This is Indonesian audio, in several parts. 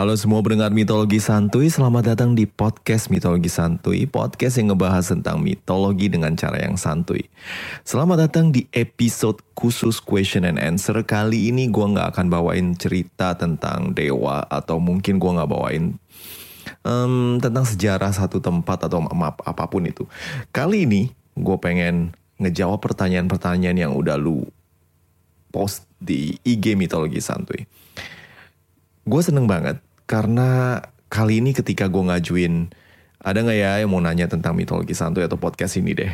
Halo semua pendengar mitologi santuy, selamat datang di podcast mitologi santuy, podcast yang ngebahas tentang mitologi dengan cara yang santuy. Selamat datang di episode khusus question and answer. Kali ini gue nggak akan bawain cerita tentang dewa atau mungkin gue nggak bawain em, tentang sejarah satu tempat atau maaf apa pun itu. Kali ini gue pengen ngejawab pertanyaan-pertanyaan yang udah lu post di IG mitologi santuy. Gue seneng banget karena kali ini ketika gue ngajuin ada nggak ya yang mau nanya tentang mitologi santuy atau podcast ini deh.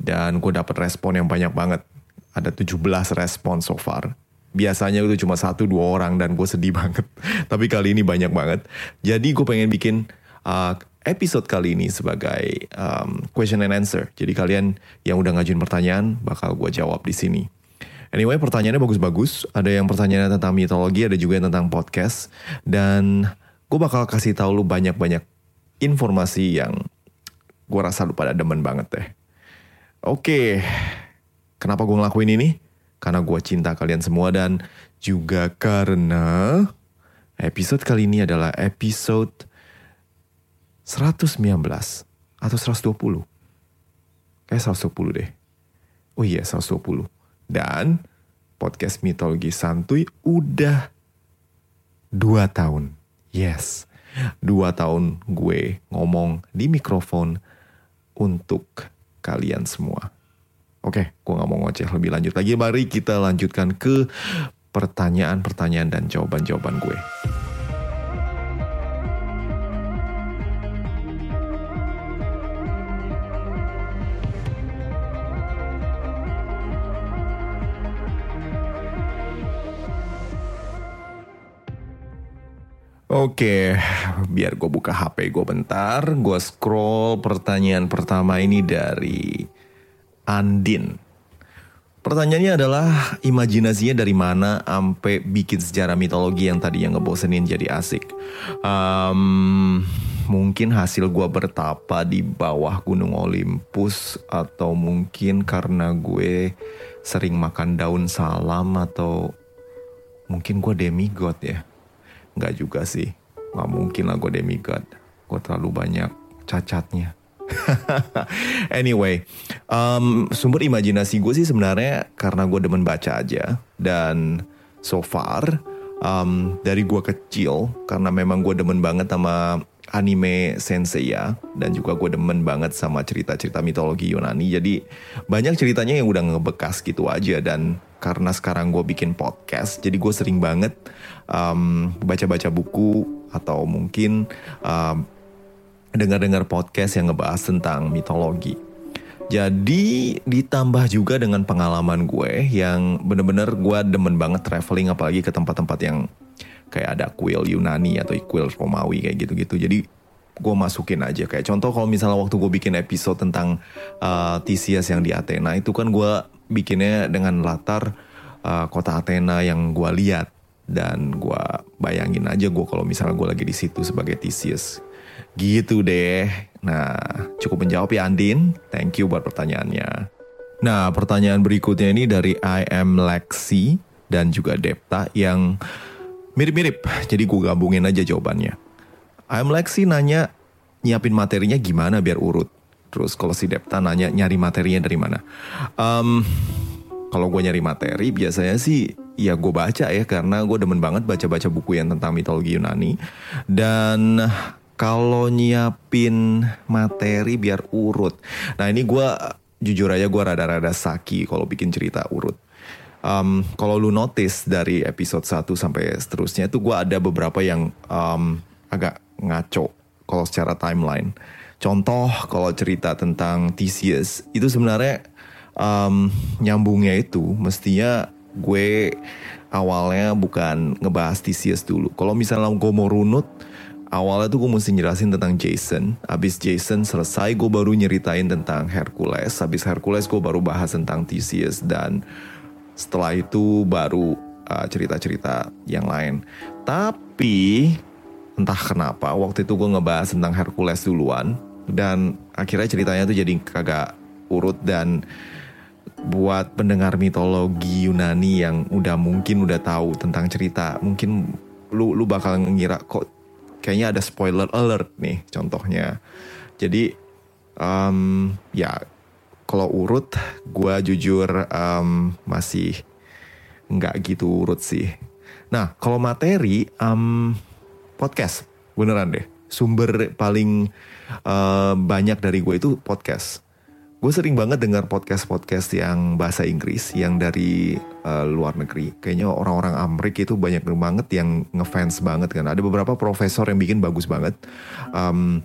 Dan gue dapet respon yang banyak banget. Ada 17 respon so far. Biasanya itu cuma satu dua orang dan gue sedih banget. Tapi kali ini banyak banget. Jadi gue pengen bikin uh, episode kali ini sebagai um, question and answer. Jadi kalian yang udah ngajuin pertanyaan bakal gue jawab di sini. Anyway, pertanyaannya bagus-bagus. Ada yang pertanyaannya tentang mitologi, ada juga yang tentang podcast. Dan gue bakal kasih tahu lu banyak-banyak informasi yang gue rasa lu pada demen banget deh. Oke, kenapa gue ngelakuin ini? Karena gue cinta kalian semua dan juga karena episode kali ini adalah episode 119 atau 120. Kayak 120 deh. Oh iya 120. Dan podcast mitologi santuy udah dua tahun. Yes, dua tahun gue ngomong di mikrofon untuk kalian semua. Oke, gue gak mau ngoceh lebih lanjut lagi. Mari kita lanjutkan ke pertanyaan-pertanyaan dan jawaban-jawaban gue. Oke, biar gue buka HP gue bentar. Gue scroll pertanyaan pertama ini dari Andin. Pertanyaannya adalah imajinasinya dari mana sampai bikin sejarah mitologi yang tadi yang ngebosenin jadi asik. Em, mungkin hasil gue bertapa di bawah Gunung Olympus atau mungkin karena gue sering makan daun salam atau mungkin gue demigod ya. Nggak juga sih. Nggak mungkin lah gue demigod. Gue terlalu banyak cacatnya. anyway, um, sumber imajinasi gue sih sebenarnya karena gue demen baca aja. Dan so far, um, dari gue kecil, karena memang gue demen banget sama anime sensei ya. Dan juga gue demen banget sama cerita-cerita mitologi Yunani. Jadi banyak ceritanya yang udah ngebekas gitu aja. Dan karena sekarang gue bikin podcast, jadi gue sering banget um, baca-baca buku atau mungkin um, dengar-dengar podcast yang ngebahas tentang mitologi. Jadi ditambah juga dengan pengalaman gue yang bener-bener gue demen banget traveling apalagi ke tempat-tempat yang kayak ada kuil Yunani atau kuil Romawi kayak gitu-gitu. Jadi gue masukin aja. Kayak contoh kalau misalnya waktu gue bikin episode tentang uh, Theseus yang di Athena itu kan gue bikinnya dengan latar uh, kota Athena yang gue lihat. Dan gue bayangin aja gue kalau misalnya gue lagi di situ sebagai Theseus. Gitu deh. Nah cukup menjawab ya Andin. Thank you buat pertanyaannya. Nah pertanyaan berikutnya ini dari I am Lexi dan juga Depta yang mirip-mirip. Jadi gue gabungin aja jawabannya. I am Lexi nanya nyiapin materinya gimana biar urut? Terus kalau si Depta nanya nyari materinya dari mana? Um, kalau gue nyari materi biasanya sih ya gue baca ya karena gue demen banget baca-baca buku yang tentang mitologi Yunani. Dan kalau nyiapin materi biar urut. Nah ini gue jujur aja gue rada-rada saki kalau bikin cerita urut um, kalau lu notice dari episode 1 sampai seterusnya itu gue ada beberapa yang um, agak ngaco kalau secara timeline. Contoh kalau cerita tentang Theseus itu sebenarnya um, nyambungnya itu mestinya gue awalnya bukan ngebahas Theseus dulu. Kalau misalnya gue mau runut, awalnya tuh gue mesti jelasin tentang Jason. Abis Jason selesai, gue baru nyeritain tentang Hercules. Abis Hercules, gue baru bahas tentang Theseus dan setelah itu baru uh, cerita-cerita uh, yang lain. Tapi entah kenapa waktu itu gue ngebahas tentang Hercules duluan dan akhirnya ceritanya tuh jadi kagak urut dan buat pendengar mitologi Yunani yang udah mungkin udah tahu tentang cerita mungkin lu lu bakal ngira kok kayaknya ada spoiler alert nih contohnya jadi um, ya kalau urut gue jujur um, masih nggak gitu urut sih nah kalau materi um, podcast beneran deh sumber paling uh, banyak dari gue itu podcast gue sering banget dengar podcast-podcast yang bahasa Inggris yang dari uh, luar negeri. Kayaknya orang-orang Amerika itu banyak banget yang ngefans banget kan. Ada beberapa profesor yang bikin bagus banget. Um,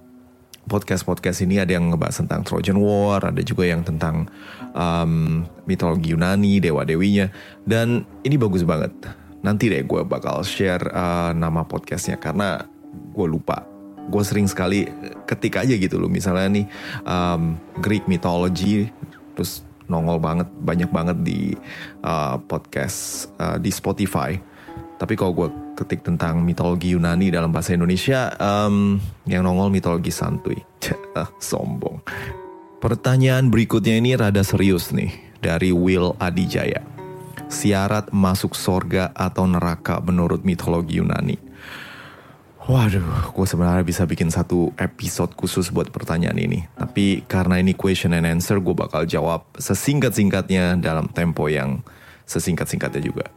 podcast-podcast ini ada yang ngebahas tentang Trojan War, ada juga yang tentang um, mitologi Yunani, dewa-dewinya. Dan ini bagus banget. Nanti deh gue bakal share uh, nama podcastnya karena gue lupa gue sering sekali ketik aja gitu loh misalnya nih um, Greek mythology terus nongol banget banyak banget di uh, podcast uh, di Spotify tapi kalau gue ketik tentang mitologi Yunani dalam bahasa Indonesia um, yang nongol mitologi santuy ah, sombong pertanyaan berikutnya ini rada serius nih dari Will Adijaya syarat masuk sorga atau neraka menurut mitologi Yunani Waduh, gue sebenarnya bisa bikin satu episode khusus buat pertanyaan ini. Tapi karena ini question and answer, gue bakal jawab sesingkat-singkatnya dalam tempo yang sesingkat-singkatnya juga.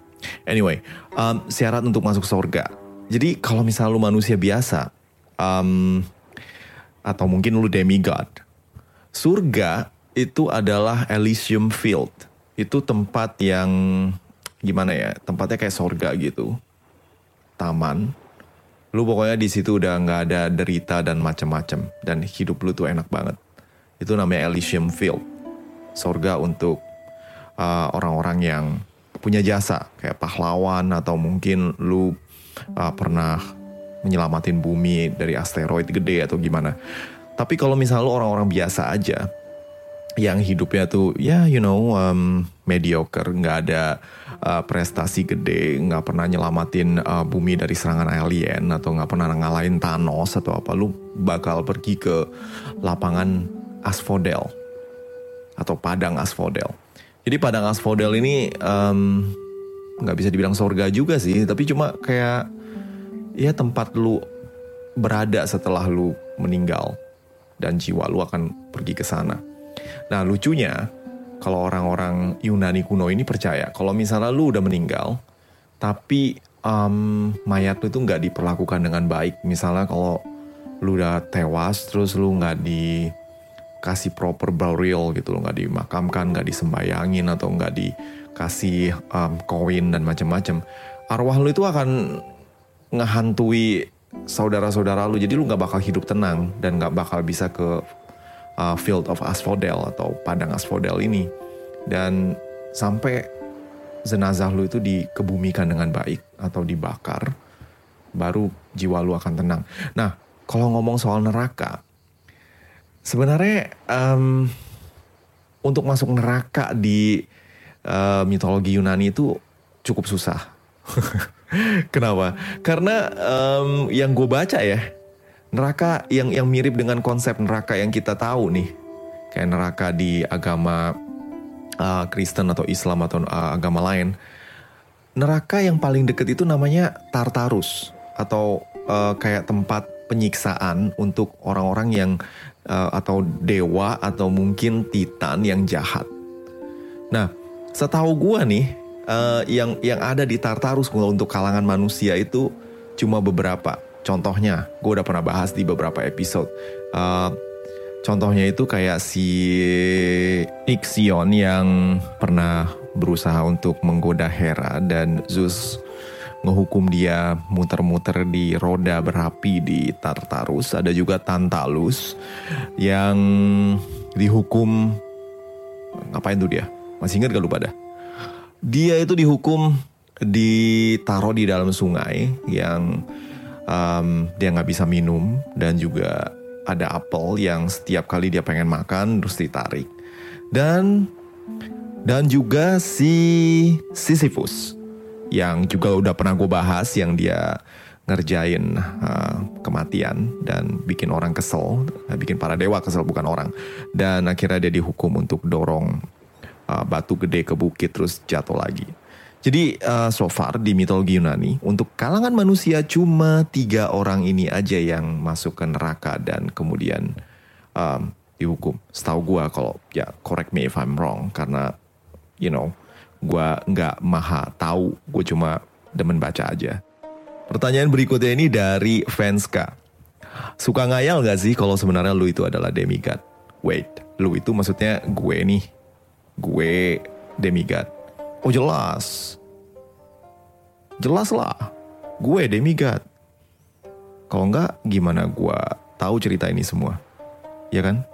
Anyway, um, syarat untuk masuk surga. Jadi kalau misalnya lu manusia biasa, um, atau mungkin lu demigod, surga itu adalah Elysium Field. Itu tempat yang gimana ya? Tempatnya kayak surga gitu. Taman, lu pokoknya di situ udah nggak ada derita dan macam-macam dan hidup lu tuh enak banget itu namanya Elysium Field sorga untuk uh, orang-orang yang punya jasa kayak pahlawan atau mungkin lu uh, pernah menyelamatin bumi dari asteroid gede atau gimana. Tapi kalau misalnya lu orang-orang biasa aja yang hidupnya tuh ya you know um, mediocre nggak ada uh, prestasi gede nggak pernah nyelamatin uh, bumi dari serangan alien atau nggak pernah ngalahin Thanos atau apa lu bakal pergi ke lapangan asphodel atau padang asphodel jadi padang asphodel ini nggak um, bisa dibilang surga juga sih tapi cuma kayak ya tempat lu berada setelah lu meninggal dan jiwa lu akan pergi ke sana Nah lucunya kalau orang-orang Yunani kuno ini percaya kalau misalnya lu udah meninggal tapi um, mayat lu itu nggak diperlakukan dengan baik. Misalnya kalau lu udah tewas terus lu nggak dikasih proper burial gitu lo nggak dimakamkan nggak disembayangin atau nggak dikasih um, koin dan macam-macam. Arwah lu itu akan ngehantui saudara-saudara lu. Jadi lu nggak bakal hidup tenang dan nggak bakal bisa ke uh, field of asphodel atau padang asphodel ini. Dan sampai jenazah lu itu dikebumikan dengan baik atau dibakar baru jiwa lu akan tenang. Nah kalau ngomong soal neraka sebenarnya um, untuk masuk neraka di uh, mitologi Yunani itu cukup susah. Kenapa? Karena um, yang gue baca ya, neraka yang yang mirip dengan konsep neraka yang kita tahu nih kayak neraka di agama uh, Kristen atau Islam atau uh, agama lain neraka yang paling deket itu namanya Tartarus atau uh, kayak tempat penyiksaan untuk orang-orang yang uh, atau dewa atau mungkin titan yang jahat. Nah setahu gua nih uh, yang yang ada di Tartarus untuk kalangan manusia itu cuma beberapa. Contohnya, gue udah pernah bahas di beberapa episode. Uh, Contohnya itu kayak si Ixion yang pernah berusaha untuk menggoda Hera dan Zeus ngehukum dia muter-muter di roda berapi di Tartarus. Ada juga Tantalus yang dihukum ngapain tuh dia? Masih ingat gak lu pada? Dia itu dihukum ditaruh di dalam sungai yang um, dia nggak bisa minum dan juga ada apel yang setiap kali dia pengen makan terus ditarik dan dan juga si Sisyphus yang juga udah pernah gue bahas yang dia ngerjain uh, kematian dan bikin orang kesel, bikin para dewa kesel bukan orang. Dan akhirnya dia dihukum untuk dorong uh, batu gede ke bukit terus jatuh lagi. Jadi uh, so far di mitologi Yunani untuk kalangan manusia cuma tiga orang ini aja yang masuk ke neraka dan kemudian um, dihukum. Setahu gue kalau ya correct me if I'm wrong karena you know gue nggak maha tahu gue cuma demen baca aja. Pertanyaan berikutnya ini dari Fanska. Suka ngayal gak sih kalau sebenarnya lu itu adalah demigod? Wait, lu itu maksudnya gue nih. Gue demigod. Oh jelas. Jelas lah. Gue demigod. Kalau enggak gimana gue tahu cerita ini semua? Ya kan?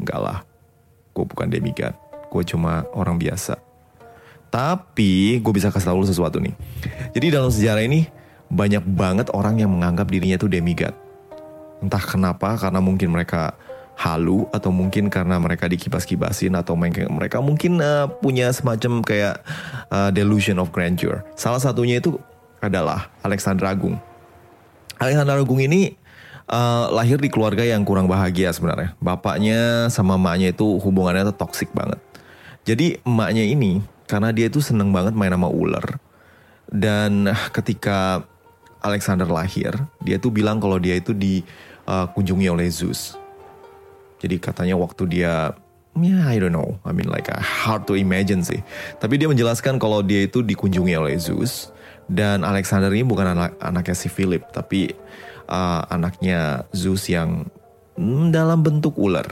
Enggak lah. Gue bukan demigod. Gue cuma orang biasa. Tapi gue bisa kasih tau lu sesuatu nih. Jadi dalam sejarah ini banyak banget orang yang menganggap dirinya itu demigod. Entah kenapa karena mungkin mereka halu atau mungkin karena mereka dikibas-kibasin atau mereka mungkin uh, punya semacam kayak uh, delusion of grandeur. Salah satunya itu adalah Alexander Agung. Alexander Agung ini uh, lahir di keluarga yang kurang bahagia sebenarnya. Bapaknya sama emaknya itu hubungannya tuh toksik banget. Jadi emaknya ini karena dia itu seneng banget main sama ular. Dan ketika Alexander lahir, dia tuh bilang kalau dia itu dikunjungi uh, oleh Zeus jadi katanya waktu dia yeah, I don't know, I mean like uh, hard to imagine sih. Tapi dia menjelaskan kalau dia itu dikunjungi oleh Zeus dan Alexander ini bukan anak anaknya si Philip, tapi uh, anaknya Zeus yang mm, dalam bentuk ular.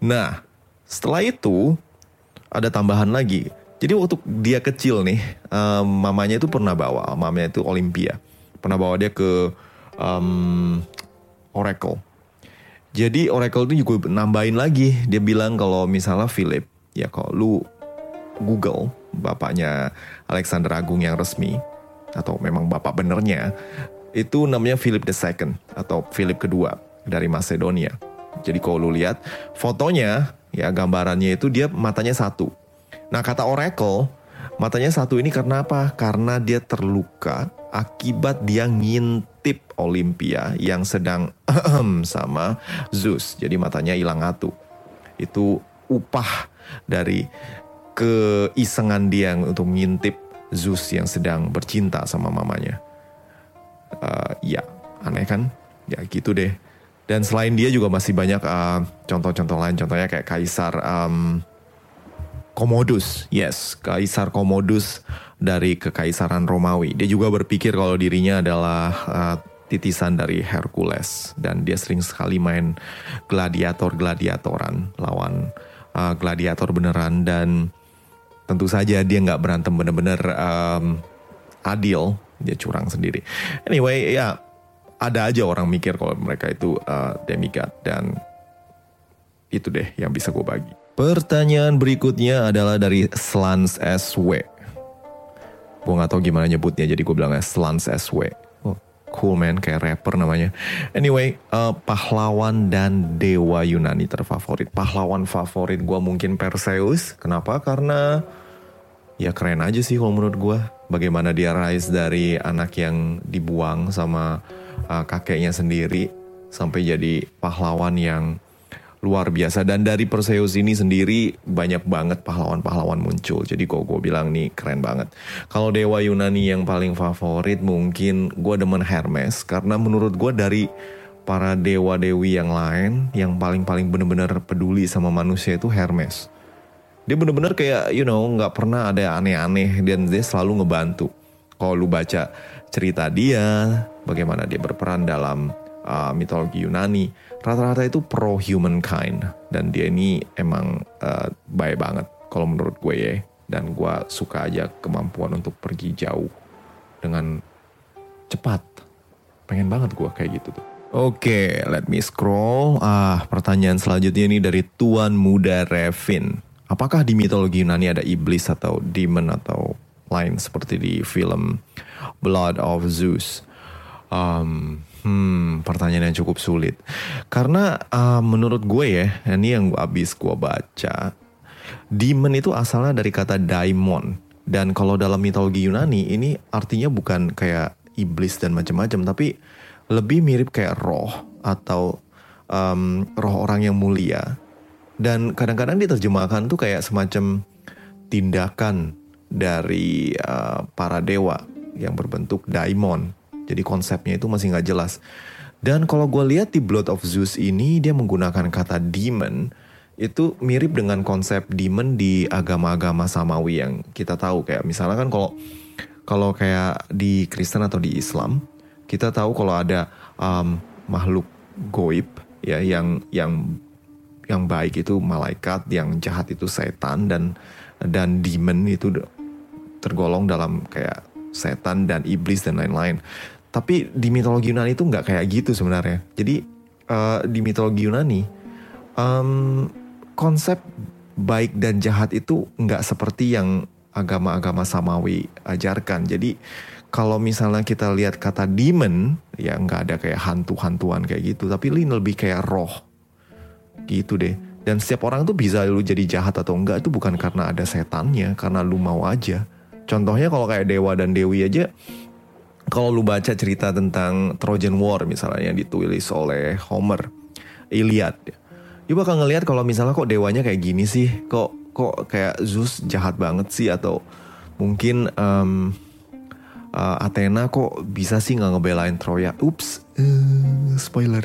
Nah, setelah itu ada tambahan lagi. Jadi waktu dia kecil nih, um, mamanya itu pernah bawa, mamanya itu Olympia, pernah bawa dia ke um, Oracle jadi Oracle itu juga nambahin lagi. Dia bilang kalau misalnya Philip, ya kalau lu Google bapaknya Alexander Agung yang resmi atau memang bapak benernya itu namanya Philip II atau Philip kedua dari Macedonia. Jadi kalau lu lihat fotonya ya gambarannya itu dia matanya satu. Nah kata Oracle matanya satu ini karena apa? Karena dia terluka akibat dia ngintip Olympia yang sedang sama Zeus. Jadi matanya hilang atu. Itu upah dari keisengan dia untuk ngintip Zeus yang sedang bercinta sama mamanya. Uh, ya, aneh kan? Ya gitu deh. Dan selain dia juga masih banyak uh, contoh-contoh uh, lain. Contohnya kayak Kaisar um, Commodus. Yes, Kaisar Commodus dari kekaisaran Romawi. Dia juga berpikir kalau dirinya adalah uh, titisan dari Hercules dan dia sering sekali main gladiator-gladiatoran lawan uh, gladiator beneran dan tentu saja dia nggak berantem bener-bener um, adil, dia curang sendiri. Anyway, ya ada aja orang mikir kalau mereka itu uh, demigod dan itu deh yang bisa gue bagi. Pertanyaan berikutnya adalah dari Slans SW. Gue gak tau gimana nyebutnya jadi gue bilangnya Slans SW. Oh, cool man kayak rapper namanya. Anyway, uh, pahlawan dan dewa Yunani terfavorit. Pahlawan favorit gue mungkin Perseus. Kenapa? Karena ya keren aja sih kalau menurut gue. Bagaimana dia rise dari anak yang dibuang sama uh, kakeknya sendiri sampai jadi pahlawan yang luar biasa. Dan dari Perseus ini sendiri banyak banget pahlawan-pahlawan muncul. Jadi kok gue bilang nih keren banget. Kalau dewa Yunani yang paling favorit mungkin gue demen Hermes. Karena menurut gue dari para dewa dewi yang lain yang paling paling bener-bener peduli sama manusia itu Hermes. Dia bener-bener kayak you know nggak pernah ada aneh-aneh. Dan dia selalu ngebantu. Kalau lu baca cerita dia bagaimana dia berperan dalam uh, mitologi Yunani rata-rata itu pro humankind dan dia ini emang uh, baik banget kalau menurut gue ya dan gue suka aja kemampuan untuk pergi jauh dengan cepat pengen banget gue kayak gitu tuh Oke, let me scroll. Ah, pertanyaan selanjutnya ini dari Tuan Muda Revin. Apakah di mitologi Yunani ada iblis atau demon atau lain seperti di film Blood of Zeus? Um, hmm, pertanyaan yang cukup sulit. Karena uh, menurut gue ya, ini yang abis gue baca, demon itu asalnya dari kata daimon. Dan kalau dalam mitologi Yunani ini artinya bukan kayak iblis dan macam-macam, tapi lebih mirip kayak roh atau um, roh orang yang mulia. Dan kadang-kadang diterjemahkan tuh kayak semacam tindakan dari uh, para dewa yang berbentuk daimon. Jadi konsepnya itu masih nggak jelas. Dan kalau gue lihat di Blood of Zeus ini dia menggunakan kata demon itu mirip dengan konsep demon di agama-agama samawi yang kita tahu kayak misalnya kan kalau kalau kayak di Kristen atau di Islam kita tahu kalau ada um, makhluk goib ya yang yang yang baik itu malaikat, yang jahat itu setan dan dan demon itu tergolong dalam kayak setan dan iblis dan lain-lain. Tapi di mitologi Yunani itu nggak kayak gitu sebenarnya. Jadi uh, di mitologi Yunani um, konsep baik dan jahat itu nggak seperti yang agama-agama samawi ajarkan. Jadi kalau misalnya kita lihat kata demon, ya nggak ada kayak hantu-hantuan kayak gitu, tapi ini lebih kayak roh, gitu deh. Dan setiap orang tuh bisa lu jadi jahat atau enggak itu bukan karena ada setannya, karena lu mau aja. Contohnya kalau kayak dewa dan dewi aja, kalau lu baca cerita tentang Trojan War misalnya yang ditulis oleh Homer, Iliad, you bakal ngelihat kalau misalnya kok dewanya kayak gini sih, kok kok kayak Zeus jahat banget sih atau mungkin um, uh, Athena kok bisa sih nggak ngebelain Troya? Ups, uh, spoiler.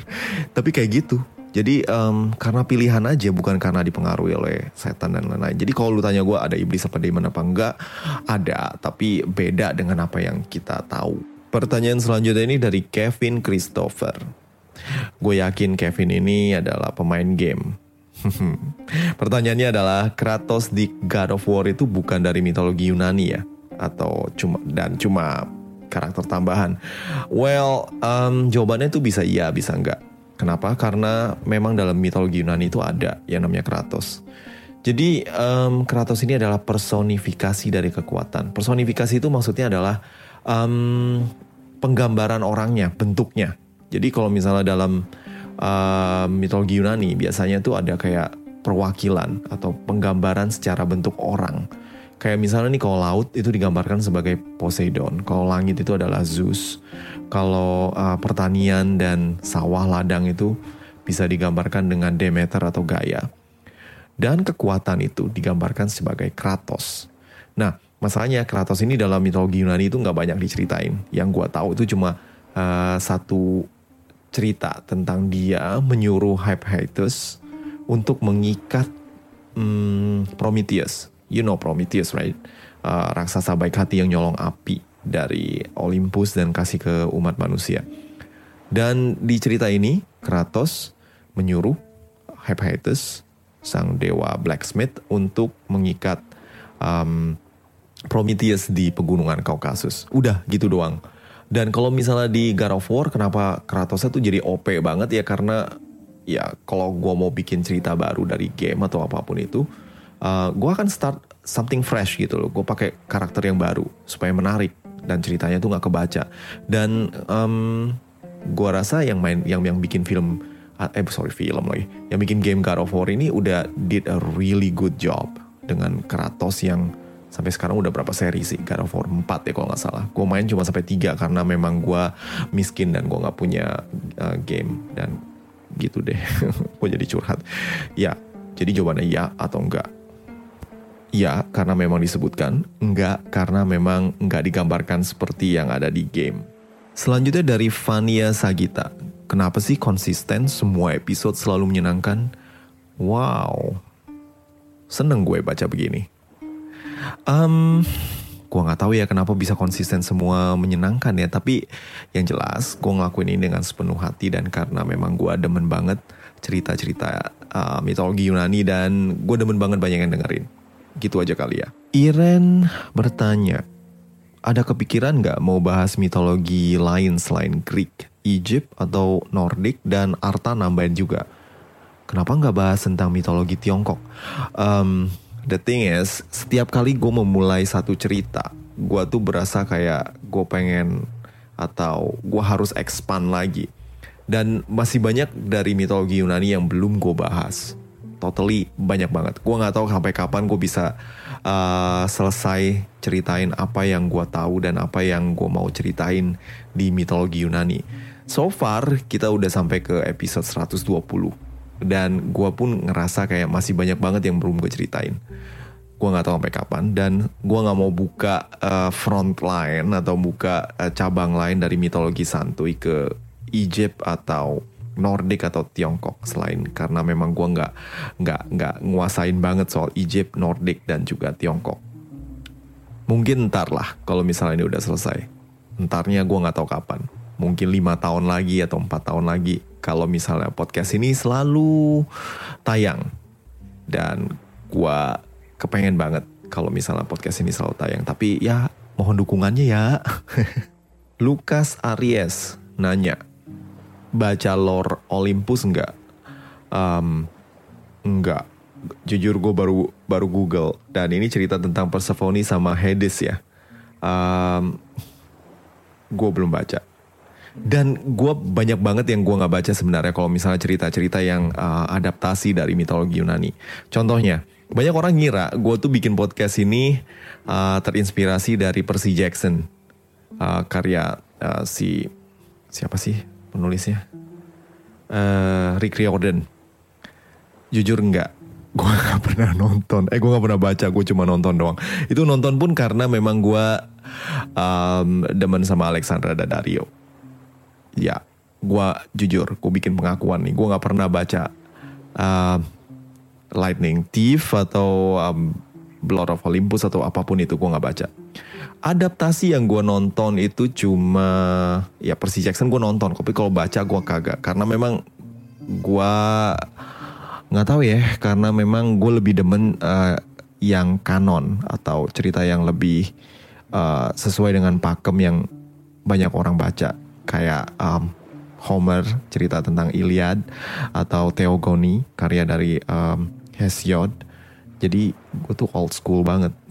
Tapi kayak gitu. Jadi um, karena pilihan aja bukan karena dipengaruhi oleh setan dan lain-lain. Jadi kalau lu tanya gue ada iblis apa demon apa enggak, ada. Tapi beda dengan apa yang kita tahu. Pertanyaan selanjutnya ini dari Kevin Christopher. Gue yakin Kevin ini adalah pemain game. Pertanyaannya adalah Kratos di God of War itu bukan dari mitologi Yunani ya? Atau cuma dan cuma karakter tambahan? Well, um, jawabannya itu bisa iya, bisa enggak. Kenapa? Karena memang dalam mitologi Yunani itu ada yang namanya Kratos. Jadi um, Kratos ini adalah personifikasi dari kekuatan. Personifikasi itu maksudnya adalah um, penggambaran orangnya, bentuknya. Jadi kalau misalnya dalam uh, mitologi Yunani biasanya tuh ada kayak perwakilan atau penggambaran secara bentuk orang. Kayak misalnya nih kalau laut itu digambarkan sebagai Poseidon, kalau langit itu adalah Zeus, kalau uh, pertanian dan sawah ladang itu bisa digambarkan dengan Demeter atau Gaia. Dan kekuatan itu digambarkan sebagai Kratos. Nah, masalahnya Kratos ini dalam mitologi Yunani itu nggak banyak diceritain. Yang gue tahu itu cuma uh, satu cerita tentang dia menyuruh Hephaestus untuk mengikat um, Prometheus. You know Prometheus right? Uh, raksasa baik hati yang nyolong api dari Olympus dan kasih ke umat manusia. Dan di cerita ini Kratos menyuruh Hephaestus sang dewa blacksmith untuk mengikat um, Prometheus di pegunungan Kaukasus. Udah gitu doang. Dan kalau misalnya di God of War, kenapa Kratosnya tuh jadi OP banget ya karena ya kalau gue mau bikin cerita baru dari game atau apa pun itu, uh, gue akan start something fresh gitu loh. Gue pakai karakter yang baru supaya menarik dan ceritanya tuh nggak kebaca. Dan um, gue rasa yang main yang yang bikin film eh sorry film lagi, yang bikin game God of War ini udah did a really good job dengan Kratos yang sampai sekarang udah berapa seri sih? God of War 4 ya kalau nggak salah. Gue main cuma sampai 3 karena memang gue miskin dan gue nggak punya uh, game. Dan gitu deh. Gue jadi curhat. Ya jadi jawabannya ya atau enggak ya karena memang disebutkan. Enggak karena memang enggak digambarkan seperti yang ada di game. Selanjutnya dari Vania Sagita. Kenapa sih konsisten semua episode selalu menyenangkan? Wow. Seneng gue baca begini Um, Gue nggak tahu ya kenapa bisa konsisten semua menyenangkan ya. Tapi yang jelas gue ngelakuin ini dengan sepenuh hati dan karena memang gue demen banget cerita-cerita uh, mitologi Yunani dan gue demen banget banyak yang dengerin. Gitu aja kali ya. Iren bertanya, ada kepikiran nggak mau bahas mitologi lain selain Greek, Egypt atau Nordic dan Arta nambahin juga? Kenapa nggak bahas tentang mitologi Tiongkok? Um, the thing is, setiap kali gue memulai satu cerita, gue tuh berasa kayak gue pengen atau gue harus expand lagi. Dan masih banyak dari mitologi Yunani yang belum gue bahas. Totally banyak banget. Gue nggak tahu sampai kapan gue bisa uh, selesai ceritain apa yang gue tahu dan apa yang gue mau ceritain di mitologi Yunani. So far kita udah sampai ke episode 120 dan gue pun ngerasa kayak masih banyak banget yang belum gue ceritain gue nggak tahu sampai kapan dan gue nggak mau buka uh, front line atau buka uh, cabang lain dari mitologi santuy ke Egypt atau Nordik atau Tiongkok selain karena memang gue nggak nggak nggak nguasain banget soal Egypt, Nordik dan juga Tiongkok. Mungkin ntar lah kalau misalnya ini udah selesai. Ntarnya gue nggak tahu kapan. Mungkin lima tahun lagi atau empat tahun lagi kalau misalnya podcast ini selalu tayang. Dan gua kepengen banget kalau misalnya podcast ini selalu tayang. Tapi ya mohon dukungannya ya. Lukas Aries nanya baca lore Olympus enggak um, enggak jujur gue baru baru Google. Dan ini cerita tentang Persephone sama Hades ya. Um, gue belum baca dan gue banyak banget yang gue nggak baca sebenarnya kalau misalnya cerita-cerita yang uh, adaptasi dari mitologi Yunani. Contohnya, banyak orang ngira gue tuh bikin podcast ini uh, terinspirasi dari Percy Jackson, uh, karya uh, si siapa sih penulisnya? Uh, Rick Riordan. Jujur nggak, gue gak pernah nonton. Eh gue gak pernah baca, gue cuma nonton doang. Itu nonton pun karena memang gue um, demen sama Alexandra Daddario ya gue jujur gue bikin pengakuan nih. Gue nggak pernah baca uh, Lightning Thief atau um, Blood of Olympus atau apa pun itu gue nggak baca. Adaptasi yang gue nonton itu cuma ya Percy Jackson gue nonton. Tapi kalau baca gue kagak. Karena memang gue nggak tahu ya. Karena memang gue lebih demen uh, yang kanon atau cerita yang lebih uh, sesuai dengan pakem yang banyak orang baca kayak um, Homer cerita tentang Iliad atau Theogony karya dari um, Hesiod. Jadi gue tuh old school banget.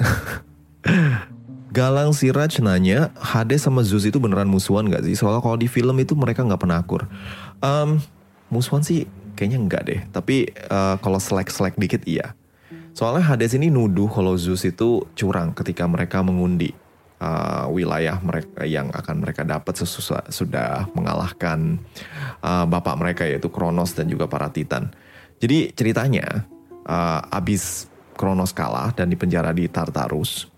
Galang Siraj nanya, Hades sama Zeus itu beneran musuhan gak sih? Soalnya kalau di film itu mereka nggak pernah akur. Um, musuhan sih kayaknya enggak deh. Tapi uh, kalau selek-selek dikit iya. Soalnya Hades ini nuduh kalau Zeus itu curang ketika mereka mengundi uh, wilayah mereka yang akan mereka dapat sesudah sudah mengalahkan uh, bapak mereka yaitu Kronos dan juga para Titan. Jadi ceritanya uh, abis Kronos kalah dan dipenjara di Tartarus,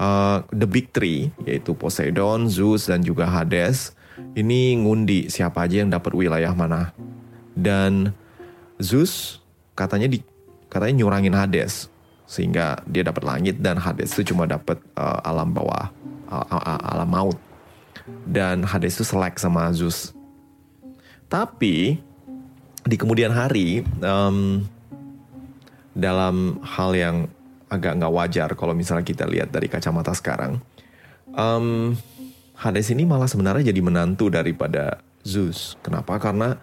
uh, the big three yaitu Poseidon, Zeus dan juga Hades ini ngundi siapa aja yang dapat wilayah mana. Dan Zeus katanya di katanya nyurangin Hades sehingga dia dapat langit dan Hades itu cuma dapat uh, alam bawah uh, alam maut. Dan Hades itu selek sama Zeus. Tapi di kemudian hari um, dalam hal yang agak nggak wajar kalau misalnya kita lihat dari kacamata sekarang um, Hades ini malah sebenarnya jadi menantu daripada Zeus. Kenapa? Karena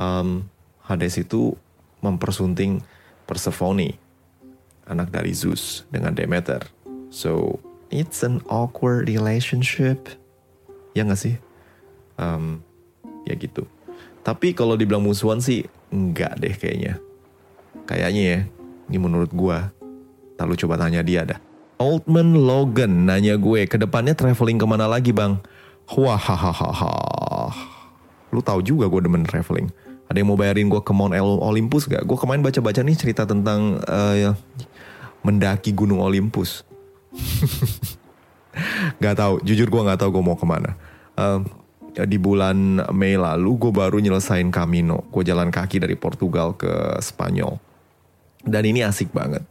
um, Hades itu mempersunting Persephone anak dari Zeus dengan Demeter. So it's an awkward relationship. Ya gak sih? Um, ya gitu. Tapi kalau dibilang musuhan sih enggak deh kayaknya. Kayaknya ya, ini menurut gue. Lalu coba tanya dia dah. Oldman Logan nanya gue, ke depannya traveling ke mana lagi bang? Wah, hahaha. Lu tahu juga gue demen traveling. Ada yang mau bayarin gue ke Mount Olympus gak? Gue kemarin baca-baca nih cerita tentang uh, mendaki Gunung Olympus. gak tahu, jujur gue gak tahu gue mau ke mana. Uh, di bulan Mei lalu gue baru nyelesain Camino. Gue jalan kaki dari Portugal ke Spanyol. Dan ini asik banget.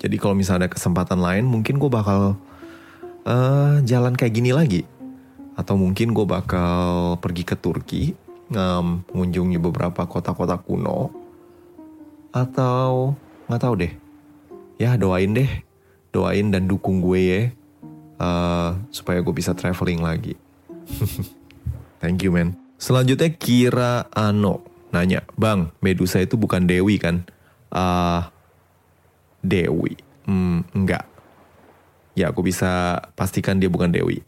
Jadi kalau misalnya ada kesempatan lain mungkin gue bakal eh, jalan kayak gini lagi. Atau mungkin gue bakal pergi ke Turki, um, mengunjungi beberapa kota-kota kuno. Atau nggak tahu deh. Ya doain deh, doain dan dukung gue ya, uh, supaya gue bisa traveling lagi. Thank you man. Selanjutnya Kira Ano nanya, Bang, Medusa itu bukan Dewi kan? Ah, Dewi. Hmm, enggak. Ya, aku bisa pastikan dia bukan Dewi.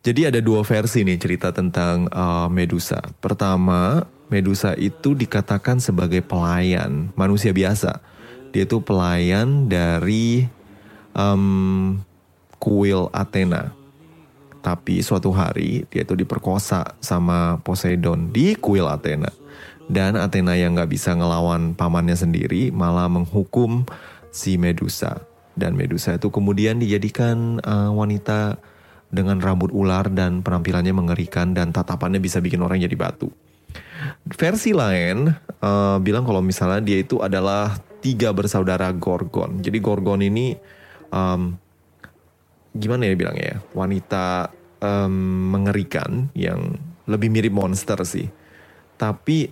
Jadi ada dua versi nih cerita tentang uh, Medusa. Pertama, Medusa itu dikatakan sebagai pelayan manusia biasa. Dia itu pelayan dari um, kuil Athena. Tapi suatu hari dia itu diperkosa sama Poseidon di kuil Athena. Dan Athena yang nggak bisa ngelawan pamannya sendiri malah menghukum si Medusa. Dan Medusa itu kemudian dijadikan uh, wanita dengan rambut ular dan penampilannya mengerikan dan tatapannya bisa bikin orang jadi batu. Versi lain uh, bilang kalau misalnya dia itu adalah tiga bersaudara Gorgon. Jadi Gorgon ini um, gimana ya bilangnya ya wanita um, mengerikan yang lebih mirip monster sih. Tapi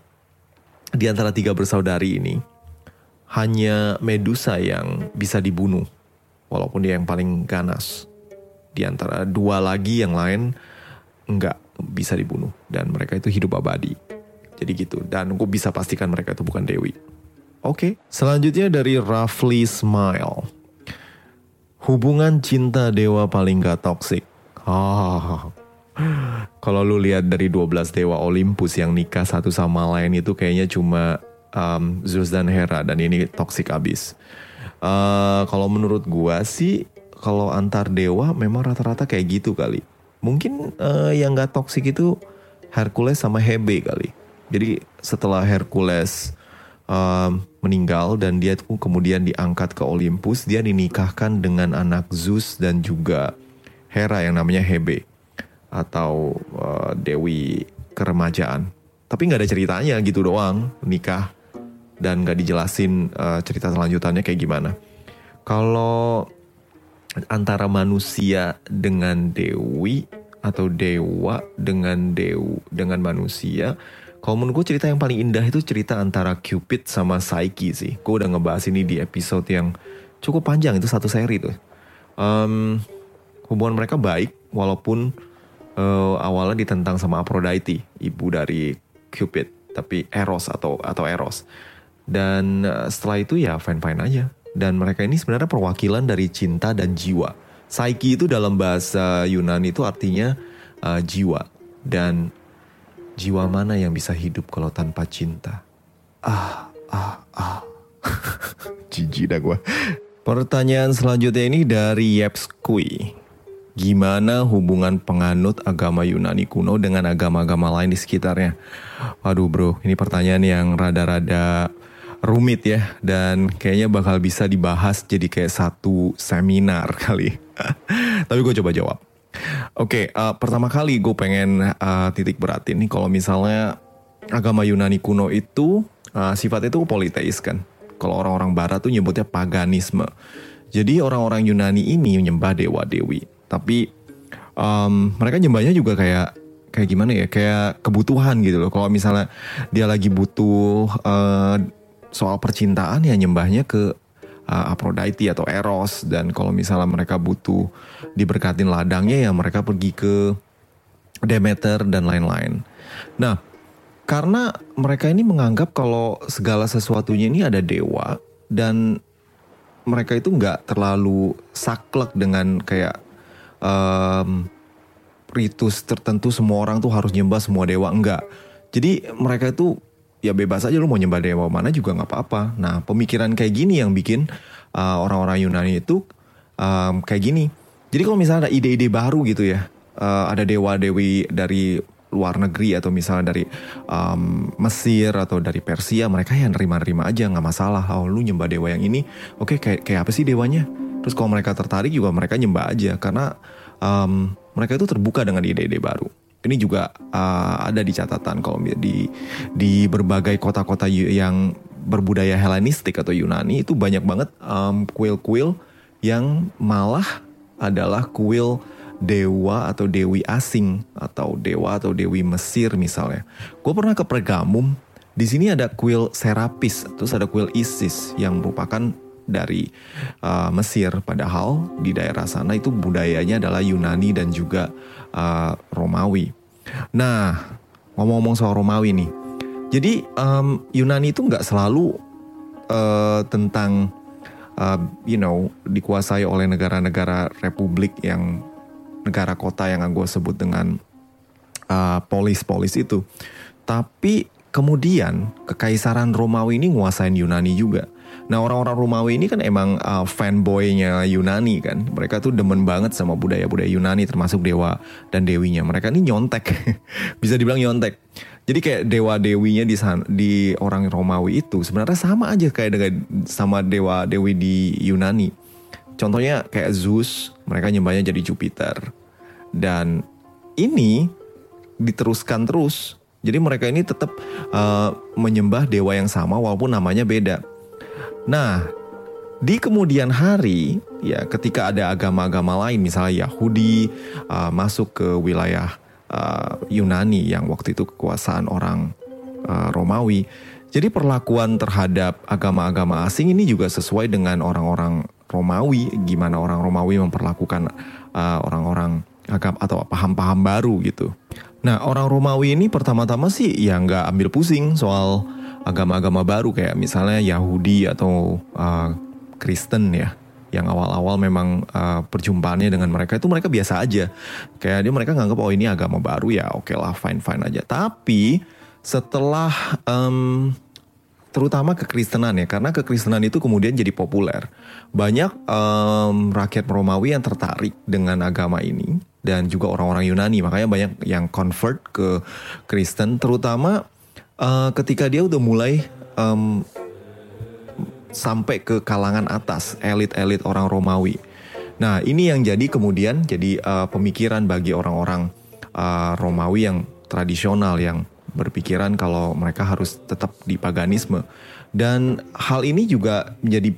di antara tiga bersaudari ini hanya Medusa yang bisa dibunuh walaupun dia yang paling ganas di antara dua lagi yang lain nggak bisa dibunuh dan mereka itu hidup abadi. Jadi gitu dan gue bisa pastikan mereka itu bukan Dewi. Oke, selanjutnya dari Roughly Smile. Hubungan cinta dewa paling gak toksik. Ah, kalau lu lihat dari 12 dewa Olympus yang nikah satu sama lain itu kayaknya cuma um, Zeus dan Hera dan ini toksik abis. Uh, kalau menurut gua sih kalau antar dewa memang rata-rata kayak gitu kali. Mungkin uh, yang gak toksik itu Hercules sama Hebe kali. Jadi setelah Hercules um, meninggal dan dia kemudian diangkat ke Olympus, dia dinikahkan dengan anak Zeus dan juga Hera yang namanya Hebe atau uh, Dewi keremajaan. Tapi nggak ada ceritanya gitu doang nikah dan nggak dijelasin uh, cerita selanjutannya kayak gimana. Kalau antara manusia dengan dewi atau dewa dengan dew dengan manusia kalau menurut gue cerita yang paling indah itu cerita antara Cupid sama Psyche sih. Gue udah ngebahas ini di episode yang cukup panjang itu satu seri tuh. Um, hubungan mereka baik walaupun uh, awalnya ditentang sama Aphrodite ibu dari Cupid tapi Eros atau atau Eros. Dan uh, setelah itu ya fine fine aja. Dan mereka ini sebenarnya perwakilan dari cinta dan jiwa. Psyche itu dalam bahasa Yunani itu artinya uh, jiwa. Dan jiwa mana yang bisa hidup kalau tanpa cinta? Ah, ah, ah. Jijik dah gue. Pertanyaan selanjutnya ini dari Yepskui. Gimana hubungan penganut agama Yunani kuno dengan agama-agama lain di sekitarnya? Waduh bro, ini pertanyaan yang rada-rada rumit ya dan kayaknya bakal bisa dibahas jadi kayak satu seminar kali. Tapi gue coba jawab. Oke, okay, uh, pertama kali gue pengen uh, titik beratin nih kalau misalnya agama Yunani kuno itu uh, sifatnya itu politeis kan. Kalau orang-orang barat tuh nyebutnya paganisme. Jadi orang-orang Yunani ini menyembah dewa-dewi. Tapi um, mereka nyembahnya juga kayak kayak gimana ya? Kayak kebutuhan gitu loh. Kalau misalnya dia lagi butuh uh, soal percintaan ya nyembahnya ke uh, Aphrodite atau Eros dan kalau misalnya mereka butuh diberkatin ladangnya ya mereka pergi ke Demeter dan lain-lain. Nah, karena mereka ini menganggap kalau segala sesuatunya ini ada dewa dan mereka itu nggak terlalu saklek dengan kayak um, ritus tertentu semua orang tuh harus nyembah semua dewa enggak. Jadi mereka itu ya bebas aja lu mau nyembah dewa mana juga nggak apa-apa. Nah pemikiran kayak gini yang bikin uh, orang-orang Yunani itu um, kayak gini. Jadi kalau misalnya ada ide-ide baru gitu ya, uh, ada dewa dewi dari luar negeri atau misalnya dari um, Mesir atau dari Persia, mereka yang nerima-nerima aja nggak masalah. Oh lu nyembah dewa yang ini, oke okay, kayak kayak apa sih dewanya? Terus kalau mereka tertarik juga mereka nyembah aja karena um, mereka itu terbuka dengan ide-ide baru. Ini juga uh, ada di catatan kalau di di berbagai kota-kota yang berbudaya Helenistik atau Yunani itu banyak banget kuil kuil-kuil yang malah adalah kuil dewa atau dewi asing atau dewa atau dewi Mesir misalnya. Gue pernah ke Pergamum. Di sini ada kuil Serapis, terus ada kuil Isis yang merupakan dari uh, Mesir. Padahal di daerah sana itu budayanya adalah Yunani dan juga uh, Romawi. Nah, ngomong-ngomong soal Romawi nih, jadi um, Yunani itu nggak selalu uh, tentang uh, you know dikuasai oleh negara-negara republik yang negara kota yang gue sebut dengan uh, polis-polis itu. Tapi kemudian kekaisaran Romawi ini nguasain Yunani juga. Nah orang-orang Romawi ini kan emang uh, fanboynya Yunani kan. Mereka tuh demen banget sama budaya-budaya Yunani termasuk dewa dan dewinya. Mereka ini nyontek, bisa dibilang nyontek. Jadi kayak dewa dewinya di di orang Romawi itu sebenarnya sama aja kayak dengan sama dewa dewi di Yunani. Contohnya kayak Zeus, mereka nyembahnya jadi Jupiter. Dan ini diteruskan terus. Jadi mereka ini tetap uh, menyembah dewa yang sama walaupun namanya beda. Nah, di kemudian hari, ya ketika ada agama-agama lain, misalnya Yahudi uh, masuk ke wilayah uh, Yunani yang waktu itu kekuasaan orang uh, Romawi, jadi perlakuan terhadap agama-agama asing ini juga sesuai dengan orang-orang Romawi, gimana orang Romawi memperlakukan uh, orang-orang agama atau paham-paham baru gitu. Nah, orang Romawi ini pertama-tama sih ya nggak ambil pusing soal agama-agama baru kayak misalnya Yahudi atau uh, Kristen ya yang awal-awal memang uh, perjumpaannya dengan mereka itu mereka biasa aja. Kayak dia mereka nganggap oh ini agama baru ya oke okay lah fine fine aja. Tapi setelah um, terutama kekristenan ya karena kekristenan itu kemudian jadi populer. Banyak um, rakyat Romawi yang tertarik dengan agama ini dan juga orang-orang Yunani. Makanya banyak yang convert ke Kristen terutama uh, ketika dia udah mulai um, sampai ke kalangan atas, elit-elit orang Romawi. Nah, ini yang jadi kemudian jadi uh, pemikiran bagi orang-orang uh, Romawi yang tradisional yang berpikiran kalau mereka harus tetap di paganisme. Dan hal ini juga menjadi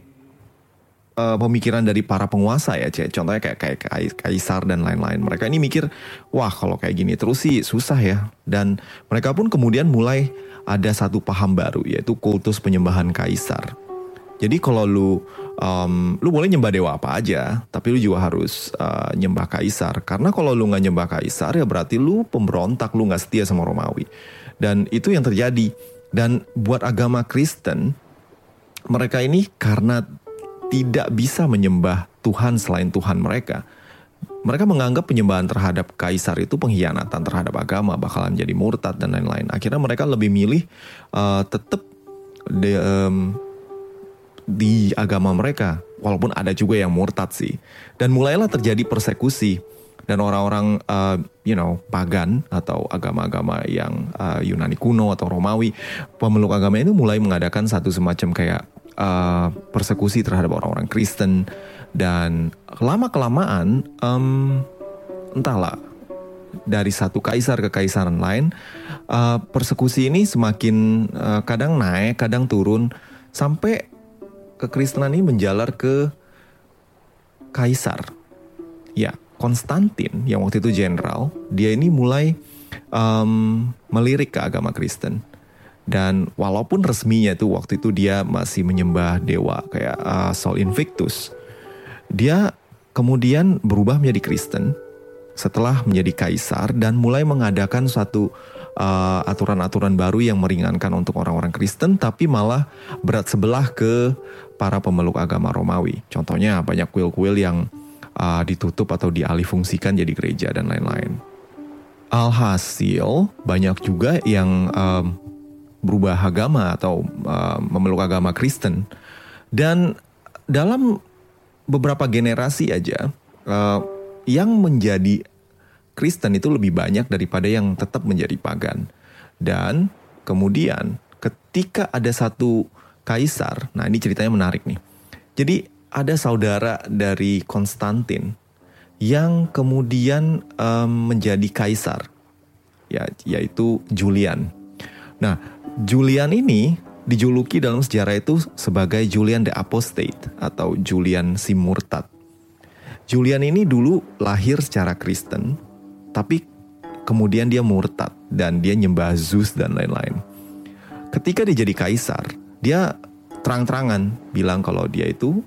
uh, pemikiran dari para penguasa ya, Cek. Contohnya kayak kayak kaisar dan lain-lain. Mereka ini mikir, wah kalau kayak gini terus sih susah ya. Dan mereka pun kemudian mulai ada satu paham baru yaitu kultus penyembahan kaisar. Jadi kalau lu um, lu boleh nyembah dewa apa aja, tapi lu juga harus uh, nyembah kaisar. Karena kalau lu nggak nyembah kaisar ya berarti lu pemberontak, lu nggak setia sama Romawi. Dan itu yang terjadi. Dan buat agama Kristen, mereka ini karena tidak bisa menyembah Tuhan selain Tuhan mereka, mereka menganggap penyembahan terhadap kaisar itu pengkhianatan terhadap agama, bakalan jadi murtad dan lain-lain. Akhirnya mereka lebih milih uh, tetap di, um, di agama mereka, walaupun ada juga yang murtad sih. Dan mulailah terjadi persekusi dan orang-orang uh, you know pagan atau agama-agama yang uh, Yunani kuno atau Romawi pemeluk agama ini mulai mengadakan satu semacam kayak uh, persekusi terhadap orang-orang Kristen. Dan lama kelamaan um, entahlah dari satu kaisar ke kaisaran lain uh, persekusi ini semakin uh, kadang naik kadang turun sampai kekristenan ini menjalar ke kaisar. Ya Konstantin yang waktu itu jenderal dia ini mulai um, melirik ke agama Kristen dan walaupun resminya itu waktu itu dia masih menyembah dewa kayak uh, Sol Invictus dia kemudian berubah menjadi Kristen setelah menjadi kaisar dan mulai mengadakan suatu uh, aturan-aturan uh, baru yang meringankan untuk orang-orang Kristen tapi malah berat sebelah ke para pemeluk agama Romawi. Contohnya banyak kuil-kuil yang uh, ditutup atau dialihfungsikan jadi gereja dan lain-lain. Alhasil banyak juga yang um, berubah agama atau uh, memeluk agama Kristen dan dalam beberapa generasi aja uh, yang menjadi Kristen itu lebih banyak daripada yang tetap menjadi pagan. Dan kemudian ketika ada satu kaisar, nah ini ceritanya menarik nih. Jadi ada saudara dari Konstantin yang kemudian um, menjadi kaisar, ya yaitu Julian. Nah, Julian ini dijuluki dalam sejarah itu sebagai Julian the Apostate atau Julian si murtad. Julian ini dulu lahir secara Kristen, tapi kemudian dia murtad dan dia nyembah Zeus dan lain-lain. Ketika dia jadi kaisar, dia terang-terangan bilang kalau dia itu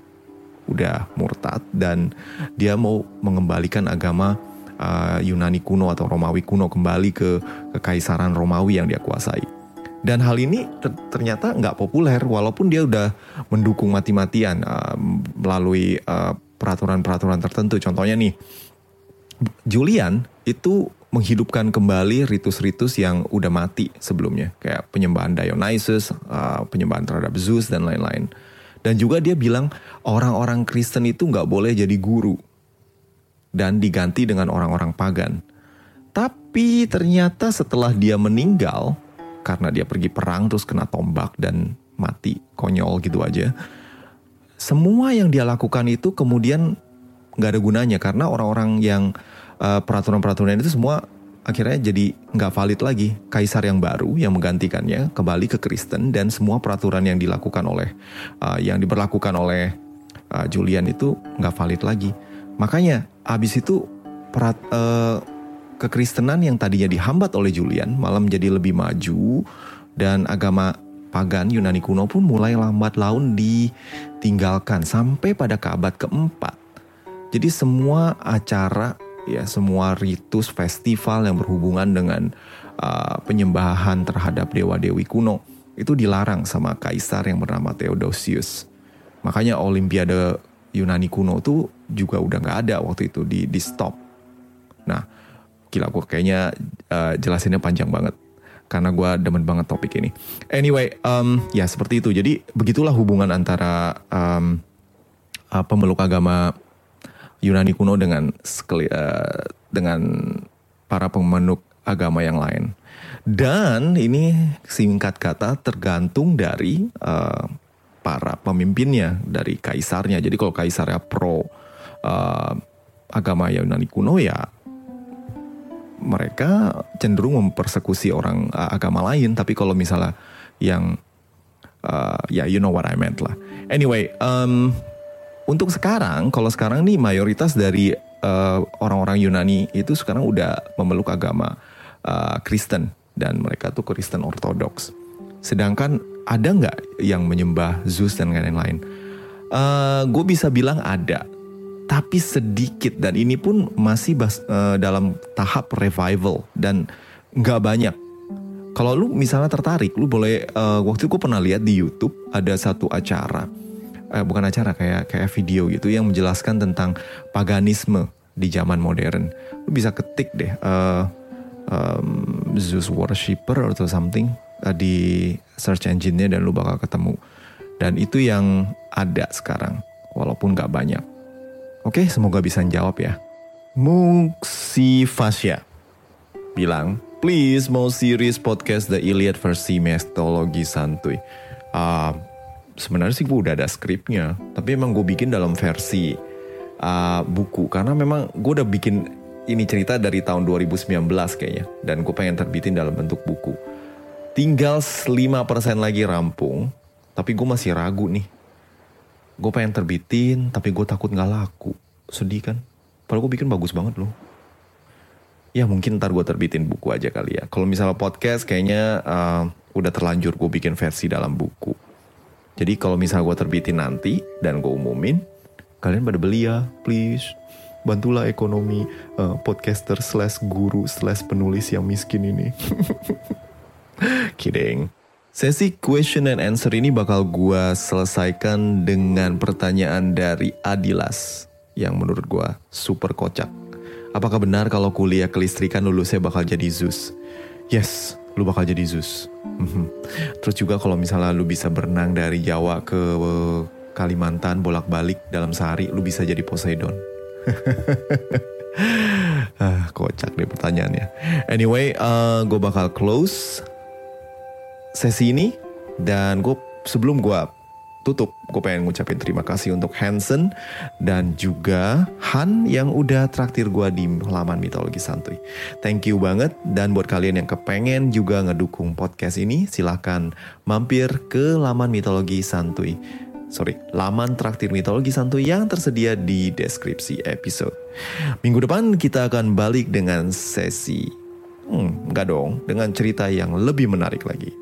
udah murtad dan dia mau mengembalikan agama uh, Yunani kuno atau Romawi kuno kembali ke kekaisaran Romawi yang dia kuasai. Dan hal ini ternyata nggak populer walaupun dia udah mendukung mati-matian uh, melalui uh, peraturan-peraturan tertentu. Contohnya nih, Julian itu menghidupkan kembali ritus-ritus yang udah mati sebelumnya, kayak penyembahan Dionysus, uh, penyembahan terhadap Zeus dan lain-lain. Dan juga dia bilang orang-orang Kristen itu nggak boleh jadi guru dan diganti dengan orang-orang pagan. Tapi ternyata setelah dia meninggal, karena dia pergi perang terus kena tombak dan mati konyol gitu aja. Semua yang dia lakukan itu kemudian nggak ada gunanya karena orang-orang yang uh, peraturan-peraturan itu semua akhirnya jadi nggak valid lagi. Kaisar yang baru yang menggantikannya kembali ke Kristen dan semua peraturan yang dilakukan oleh uh, yang diberlakukan oleh uh, Julian itu nggak valid lagi. Makanya abis itu perat, uh, kekristenan yang tadinya dihambat oleh Julian malah menjadi lebih maju dan agama pagan Yunani kuno pun mulai lambat laun ditinggalkan sampai pada ke abad keempat. Jadi semua acara ya semua ritus festival yang berhubungan dengan uh, penyembahan terhadap dewa-dewi kuno itu dilarang sama kaisar yang bernama Theodosius. Makanya Olimpiade Yunani kuno tuh juga udah nggak ada waktu itu di di stop. Nah, gila gue kayaknya uh, jelasinnya panjang banget karena gue demen banget topik ini. Anyway, um, ya seperti itu. Jadi begitulah hubungan antara um, uh, pemeluk agama Yunani kuno dengan uh, dengan para pemeluk agama yang lain. Dan ini singkat kata tergantung dari uh, para pemimpinnya, dari kaisarnya. Jadi kalau kaisarnya pro uh, agama Yunani kuno ya mereka cenderung mempersekusi orang uh, agama lain. Tapi kalau misalnya yang uh, ya yeah, you know what I meant lah. Anyway um, untuk sekarang kalau sekarang nih mayoritas dari uh, orang-orang Yunani itu sekarang udah memeluk agama uh, Kristen. Dan mereka tuh Kristen Ortodoks sedangkan ada nggak yang menyembah Zeus dan lain-lain? Uh, gue bisa bilang ada tapi sedikit dan ini pun masih bas, uh, dalam tahap revival dan nggak banyak. Kalau lu misalnya tertarik, lu boleh uh, waktu itu gue pernah lihat di YouTube ada satu acara, uh, bukan acara kayak kayak video gitu yang menjelaskan tentang paganisme di zaman modern. Lu bisa ketik deh uh, um, Zeus worshipper atau something uh, di search engine-nya dan lu bakal ketemu. Dan itu yang ada sekarang, walaupun nggak banyak. Oke, semoga bisa jawab ya. Muksi Fasya bilang, please mau series podcast The Iliad versi metodologi santuy. Uh, sebenarnya sih gue udah ada skripnya, tapi emang gue bikin dalam versi uh, buku karena memang gue udah bikin ini cerita dari tahun 2019 kayaknya dan gue pengen terbitin dalam bentuk buku. Tinggal 5% lagi rampung, tapi gue masih ragu nih gue pengen terbitin tapi gue takut nggak laku. Sedih kan? Padahal gue bikin bagus banget loh. Ya mungkin ntar gue terbitin buku aja kali ya. Kalau misalnya podcast kayaknya uh, udah terlanjur gue bikin versi dalam buku. Jadi kalau misalnya gue terbitin nanti dan gue umumin kalian pada beli ya please. Bantulah ekonomi uh, podcaster slash guru slash penulis yang miskin ini. Kidding Sesi question and answer ini bakal gua selesaikan dengan pertanyaan dari Adilas yang menurut gua super kocak. Apakah benar kalau kuliah kelistrikan lulusnya bakal jadi Zeus? Yes, lu bakal jadi Zeus. Mhm. Terus juga kalau misalnya lu bisa berenang dari Jawa ke Kalimantan bolak-balik dalam sehari, lu bisa jadi Poseidon. ah, kocak deh pertanyaannya. Anyway, uh, gue bakal close sesi ini dan gue sebelum gue tutup gue pengen ngucapin terima kasih untuk Hansen dan juga Han yang udah traktir gue di halaman mitologi santuy thank you banget dan buat kalian yang kepengen juga ngedukung podcast ini silahkan mampir ke laman mitologi santuy sorry, laman traktir mitologi santuy yang tersedia di deskripsi episode. Minggu depan kita akan balik dengan sesi, hmm, enggak dong, dengan cerita yang lebih menarik lagi.